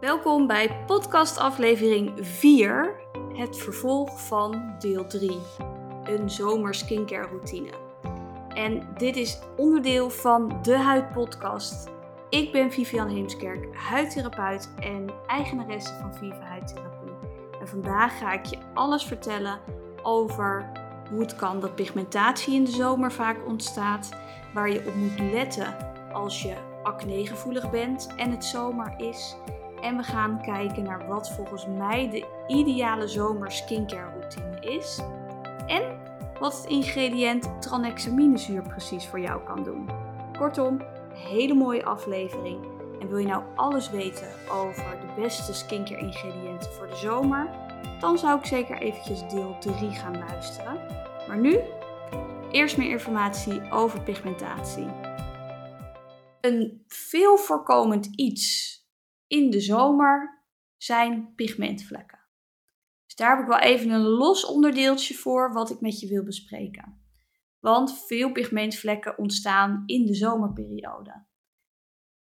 Welkom bij podcast aflevering 4, het vervolg van deel 3, een zomer skincare routine. En dit is onderdeel van de Huidpodcast. Ik ben Vivian Heemskerk, huidtherapeut en eigenaresse van Viva Huidtherapie. En vandaag ga ik je alles vertellen over hoe het kan dat pigmentatie in de zomer vaak ontstaat, waar je op moet letten als je acne-gevoelig bent en het zomer is en we gaan kijken naar wat volgens mij de ideale zomer skincare routine is. En wat het ingrediënt tranexaminezuur precies voor jou kan doen. Kortom, een hele mooie aflevering. En wil je nou alles weten over de beste skincare ingrediënten voor de zomer? Dan zou ik zeker eventjes deel 3 gaan luisteren. Maar nu, eerst meer informatie over pigmentatie. Een veel voorkomend iets in de zomer zijn pigmentvlekken. Dus daar heb ik wel even een los onderdeeltje voor wat ik met je wil bespreken. Want veel pigmentvlekken ontstaan in de zomerperiode.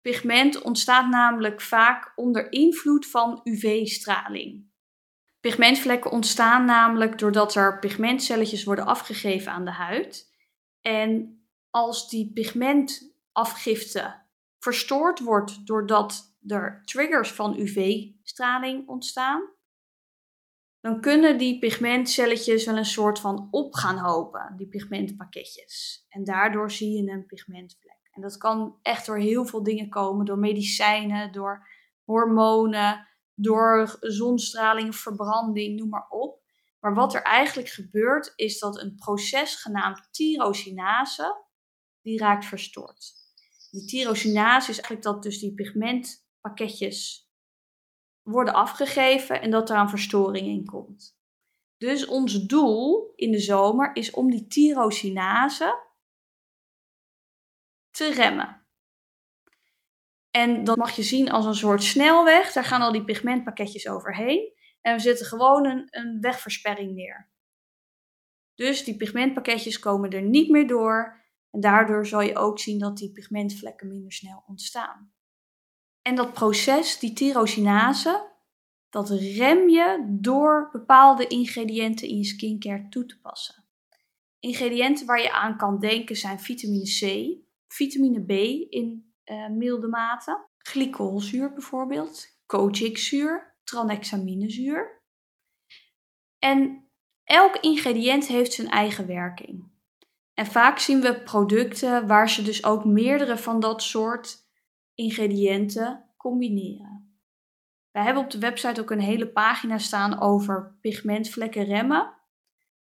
Pigment ontstaat namelijk vaak onder invloed van UV-straling. Pigmentvlekken ontstaan namelijk doordat er pigmentcelletjes worden afgegeven aan de huid. En als die pigmentafgifte verstoord wordt doordat er triggers van UV-straling ontstaan, dan kunnen die pigmentcelletjes wel een soort van op gaan hopen, die pigmentpakketjes. En daardoor zie je een pigmentvlek. En dat kan echt door heel veel dingen komen, door medicijnen, door hormonen, door zonstraling, verbranding, noem maar op. Maar wat er eigenlijk gebeurt, is dat een proces genaamd tyrosinase, die raakt verstoord. Die tyrosinase is eigenlijk dat dus die pigment pakketjes worden afgegeven en dat er een verstoring in komt. Dus ons doel in de zomer is om die tyrosinase te remmen. En dat mag je zien als een soort snelweg. Daar gaan al die pigmentpakketjes overheen. En we zetten gewoon een, een wegversperring neer. Dus die pigmentpakketjes komen er niet meer door. En daardoor zal je ook zien dat die pigmentvlekken minder snel ontstaan. En dat proces, die tyrosinase, dat rem je door bepaalde ingrediënten in je skincare toe te passen. Ingrediënten waar je aan kan denken zijn vitamine C, vitamine B in uh, milde mate, glycolzuur bijvoorbeeld, kojic-zuur, tranexaminezuur. En elk ingrediënt heeft zijn eigen werking. En vaak zien we producten waar ze dus ook meerdere van dat soort ingrediënten combineren. Wij hebben op de website ook een hele pagina staan over pigmentvlekken remmen.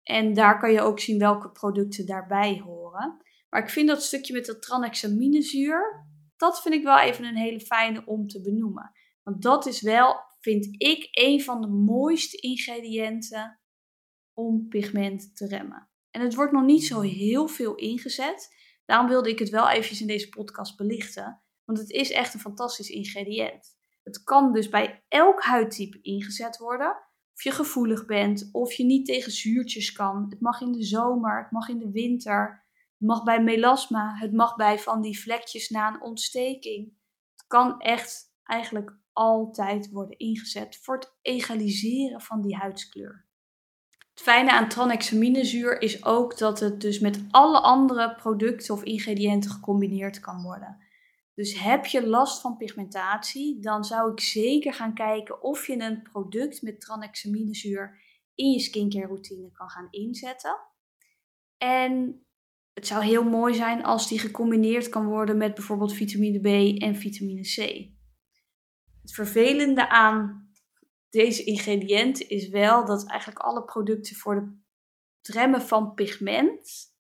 En daar kan je ook zien welke producten daarbij horen. Maar ik vind dat stukje met dat tranexaminezuur, dat vind ik wel even een hele fijne om te benoemen. Want dat is wel, vind ik, een van de mooiste ingrediënten om pigment te remmen. En het wordt nog niet zo heel veel ingezet. Daarom wilde ik het wel eventjes in deze podcast belichten. Want het is echt een fantastisch ingrediënt. Het kan dus bij elk huidtype ingezet worden. Of je gevoelig bent, of je niet tegen zuurtjes kan. Het mag in de zomer, het mag in de winter. Het mag bij melasma, het mag bij van die vlekjes na een ontsteking. Het kan echt eigenlijk altijd worden ingezet voor het egaliseren van die huidskleur. Het fijne aan tranexaminezuur is ook dat het dus met alle andere producten of ingrediënten gecombineerd kan worden. Dus heb je last van pigmentatie, dan zou ik zeker gaan kijken of je een product met tranexaminezuur in je skincare routine kan gaan inzetten. En het zou heel mooi zijn als die gecombineerd kan worden met bijvoorbeeld vitamine B en vitamine C. Het vervelende aan deze ingrediënten is wel dat eigenlijk alle producten voor het remmen van pigment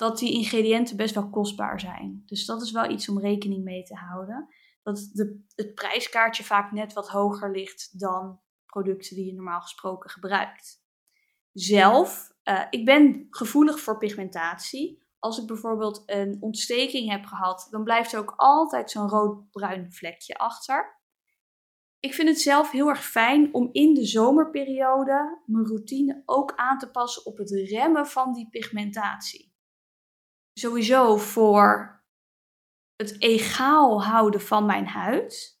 dat die ingrediënten best wel kostbaar zijn. Dus dat is wel iets om rekening mee te houden. Dat de, het prijskaartje vaak net wat hoger ligt dan producten die je normaal gesproken gebruikt. Zelf, uh, ik ben gevoelig voor pigmentatie. Als ik bijvoorbeeld een ontsteking heb gehad, dan blijft er ook altijd zo'n rood-bruin vlekje achter. Ik vind het zelf heel erg fijn om in de zomerperiode mijn routine ook aan te passen op het remmen van die pigmentatie sowieso voor het egaal houden van mijn huid.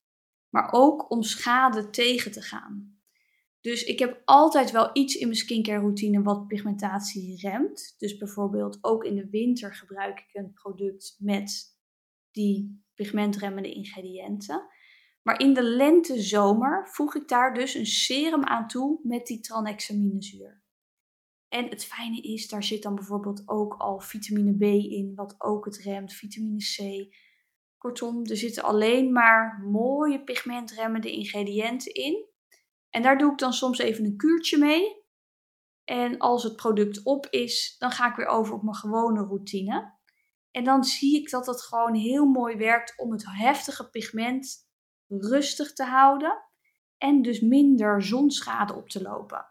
maar ook om schade tegen te gaan. Dus ik heb altijd wel iets in mijn skincare routine wat pigmentatie remt. Dus bijvoorbeeld ook in de winter gebruik ik een product met die pigmentremmende ingrediënten. Maar in de lente-zomer voeg ik daar dus een serum aan toe met die tranexaminezuur. En het fijne is, daar zit dan bijvoorbeeld ook al vitamine B in, wat ook het remt, vitamine C. Kortom, er zitten alleen maar mooie pigmentremmende ingrediënten in. En daar doe ik dan soms even een kuurtje mee. En als het product op is, dan ga ik weer over op mijn gewone routine. En dan zie ik dat het gewoon heel mooi werkt om het heftige pigment rustig te houden en dus minder zonschade op te lopen.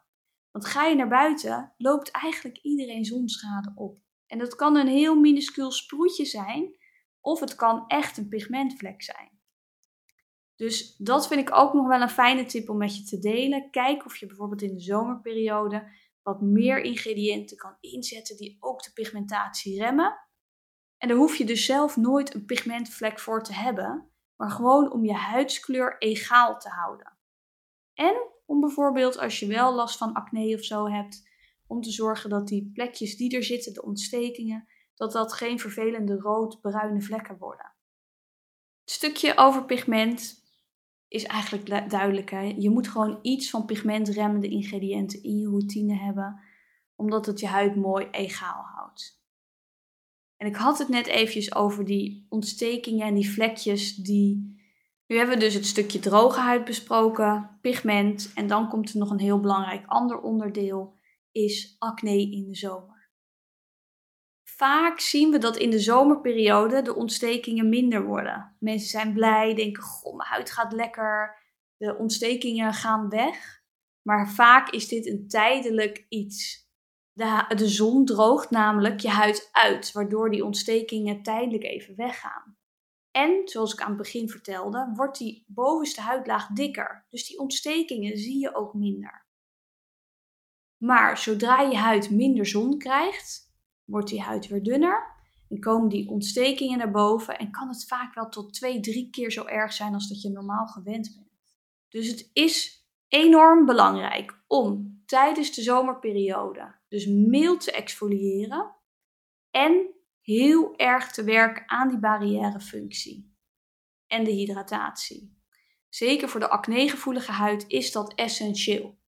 Want ga je naar buiten, loopt eigenlijk iedereen zonschade op. En dat kan een heel minuscuul sproetje zijn, of het kan echt een pigmentvlek zijn. Dus dat vind ik ook nog wel een fijne tip om met je te delen. Kijk of je bijvoorbeeld in de zomerperiode wat meer ingrediënten kan inzetten die ook de pigmentatie remmen. En daar hoef je dus zelf nooit een pigmentvlek voor te hebben, maar gewoon om je huidskleur egaal te houden. En om bijvoorbeeld als je wel last van acne of zo hebt, om te zorgen dat die plekjes die er zitten, de ontstekingen, dat dat geen vervelende rood-bruine vlekken worden. Het stukje over pigment is eigenlijk duidelijk. Hè? Je moet gewoon iets van pigmentremmende ingrediënten in je routine hebben, omdat het je huid mooi egaal houdt. En ik had het net eventjes over die ontstekingen en die vlekjes die... Nu hebben we dus het stukje droge huid besproken, pigment en dan komt er nog een heel belangrijk ander onderdeel, is acne in de zomer. Vaak zien we dat in de zomerperiode de ontstekingen minder worden. Mensen zijn blij, denken, goh, mijn huid gaat lekker, de ontstekingen gaan weg. Maar vaak is dit een tijdelijk iets. De, de zon droogt namelijk je huid uit, waardoor die ontstekingen tijdelijk even weggaan. En, zoals ik aan het begin vertelde, wordt die bovenste huidlaag dikker. Dus die ontstekingen zie je ook minder. Maar zodra je huid minder zon krijgt, wordt die huid weer dunner. En komen die ontstekingen naar boven en kan het vaak wel tot twee, drie keer zo erg zijn als dat je normaal gewend bent. Dus het is enorm belangrijk om tijdens de zomerperiode dus mild te exfoliëren en heel erg te werken aan die barrièrefunctie en de hydratatie. Zeker voor de acnegevoelige huid is dat essentieel.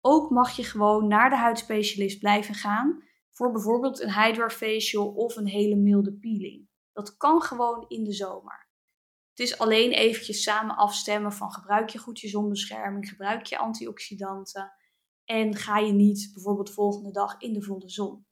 Ook mag je gewoon naar de huidspecialist blijven gaan voor bijvoorbeeld een hydrafacial of een hele milde peeling. Dat kan gewoon in de zomer. Het is alleen eventjes samen afstemmen van gebruik je goed je zonbescherming, gebruik je antioxidanten en ga je niet bijvoorbeeld volgende dag in de volle zon.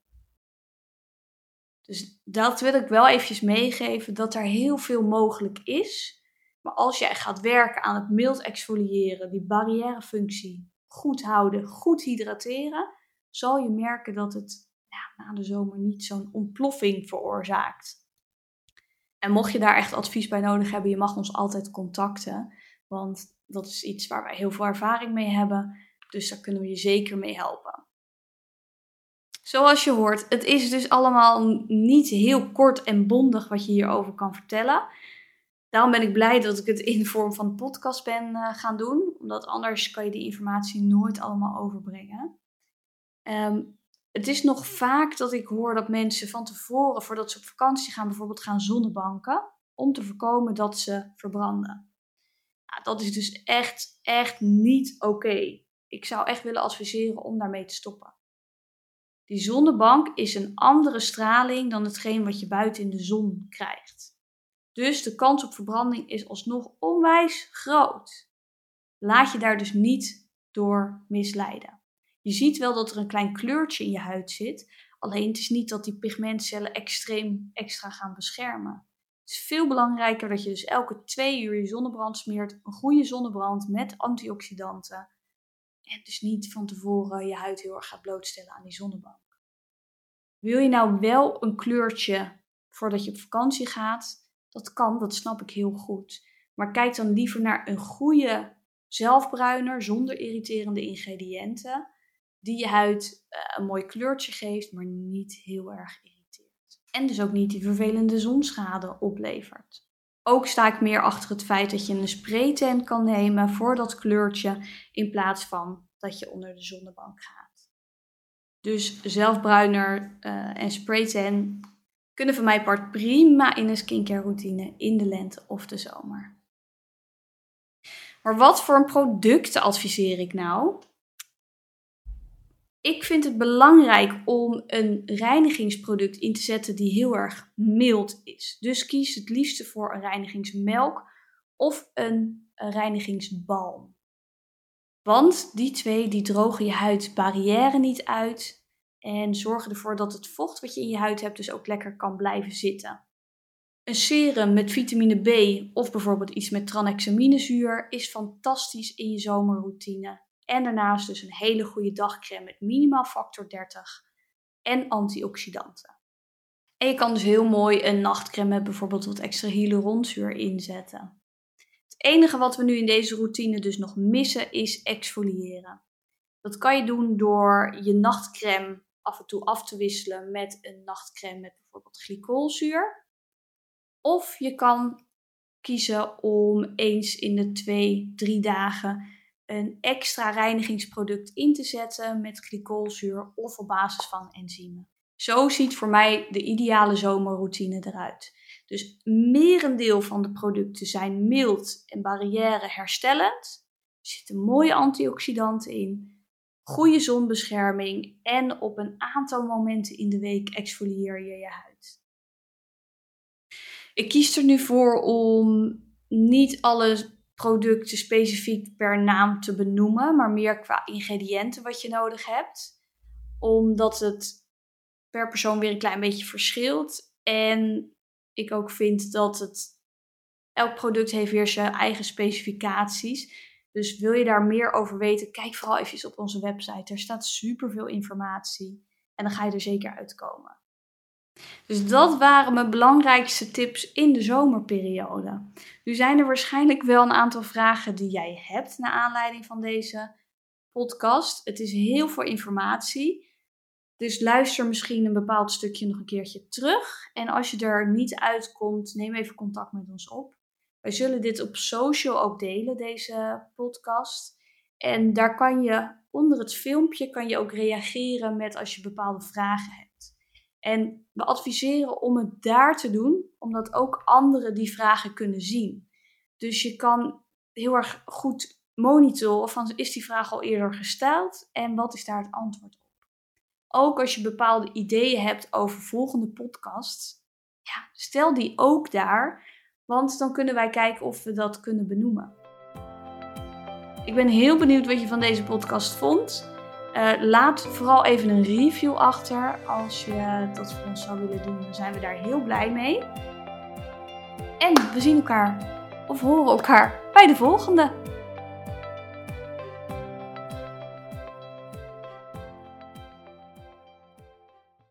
Dus dat wil ik wel eventjes meegeven, dat er heel veel mogelijk is. Maar als jij gaat werken aan het mild exfoliëren, die barrièrefunctie goed houden, goed hydrateren, zal je merken dat het na de zomer niet zo'n ontploffing veroorzaakt. En mocht je daar echt advies bij nodig hebben, je mag ons altijd contacten. Want dat is iets waar wij heel veel ervaring mee hebben. Dus daar kunnen we je zeker mee helpen. Zoals je hoort, het is dus allemaal niet heel kort en bondig wat je hierover kan vertellen. Daarom ben ik blij dat ik het in de vorm van een podcast ben uh, gaan doen, omdat anders kan je die informatie nooit allemaal overbrengen. Ehm, het is nog vaak dat ik hoor dat mensen van tevoren, voordat ze op vakantie gaan, bijvoorbeeld gaan zonnebanken, om te voorkomen dat ze verbranden. Nou, dat is dus echt, echt niet oké ik zou echt willen adviseren om daarmee te stoppen. Die zonnebank is een andere straling dan hetgeen wat je buiten in de zon krijgt. Dus de kans op verbranding is alsnog onwijs groot. Laat je daar dus niet door misleiden. Je ziet wel dat er een klein kleurtje in je huid zit, alleen het is niet dat die pigmentcellen extreem extra gaan beschermen. Het is veel belangrijker dat je dus elke twee uur je zonnebrand smeert, een goede zonnebrand met antioxidanten en dus niet van tevoren je huid heel erg gaat blootstellen aan die zonnebank. Wil je nou wel een kleurtje voordat je op vakantie gaat? Dat kan, dat snap ik heel goed. Maar kijk dan liever naar een goede zelfbruiner zonder irriterende ingrediënten. Die je huid eh, een mooi kleurtje geeft, maar niet heel erg irriteert. En dus ook niet die vervelende zonschade oplevert. Ook sta ik meer achter het feit dat je een spraytan kan nemen voor dat kleurtje in plaats van dat je onder de zonnebank gaat. Dus zelfbruiner uh, en spraytan kunnen van mij part prima in een skincare routine in de lente of de zomer. Maar wat voor een producten adviseer ik nou? Ik vind het belangrijk om een reinigingsproduct in te zetten die heel erg mild is. Dus kies het liefste voor een reinigingsmelk of een, reinigingsbalm. Want die twee die drogen je huidbarrière niet uit en zorgen ervoor dat het vocht wat je in je huid hebt dus ook lekker kan blijven zitten. Een serum met vitamine B of bijvoorbeeld iets met tranexaminezuur is fantastisch in je zomerroutine. En daarnaast dus een hele goede dagcreme met minimaal factor 30 en antioxidanten. En je kan dus heel mooi een nachtcreme met bijvoorbeeld wat extra hyaluronzuur inzetten. Enige wat we nu in deze routine dus nog missen is exfoliëren. Dat kan je doen door je nachtcreme af en toe af te wisselen met een nachtcreme met bijvoorbeeld glycolzuur. Of je kan kiezen om eens in de twee, drie dagen een extra reinigingsproduct in te zetten met glycolzuur of op basis van enzymen. Zo ziet voor mij de ideale zomerroutine eruit. Dus merendeel van de producten zijn mild en barrière herstellend. Er zitten mooie antioxidanten in, goede zonbescherming en op een aantal momenten in de week exfolieer je je huid. Ik kies er nu voor om niet alle producten specifiek per naam te benoemen, maar meer qua ingrediënten wat je nodig hebt. Omdat het per persoon weer een klein beetje verschilt. En ik ook vind dat het elk product heeft weer zijn eigen specificaties. Dus wil je daar meer over weten, kijk vooral even op onze website. Er staat superveel informatie en dan ga je er zeker uitkomen. Dus dat waren mijn belangrijkste tips in de zomerperiode. Nu zijn er waarschijnlijk wel een aantal vragen die jij hebt naar aanleiding van deze podcast. Het is heel veel informatie. Dus luister misschien een bepaald stukje nog een keertje terug. En als je er niet uitkomt, neem even contact met ons op. Wij zullen dit op social ook delen, deze podcast. En daar kan je onder het filmpje kan je ook reageren met als je bepaalde vragen hebt. En we adviseren om het daar te doen, omdat ook anderen die vragen kunnen zien. Dus je kan heel erg goed monitoren van is die vraag al eerder gesteld en wat is daar het antwoord op. Ook als je bepaalde ideeën hebt over volgende podcasts, ja, stel die ook daar, want dan kunnen wij kijken of we dat kunnen benoemen. Ik ben heel benieuwd wat je van deze podcast vond. Uh, laat vooral even een review achter. Als je dat voor ons zou willen doen, dan zijn we daar heel blij mee. En we zien elkaar of horen elkaar bij de volgende.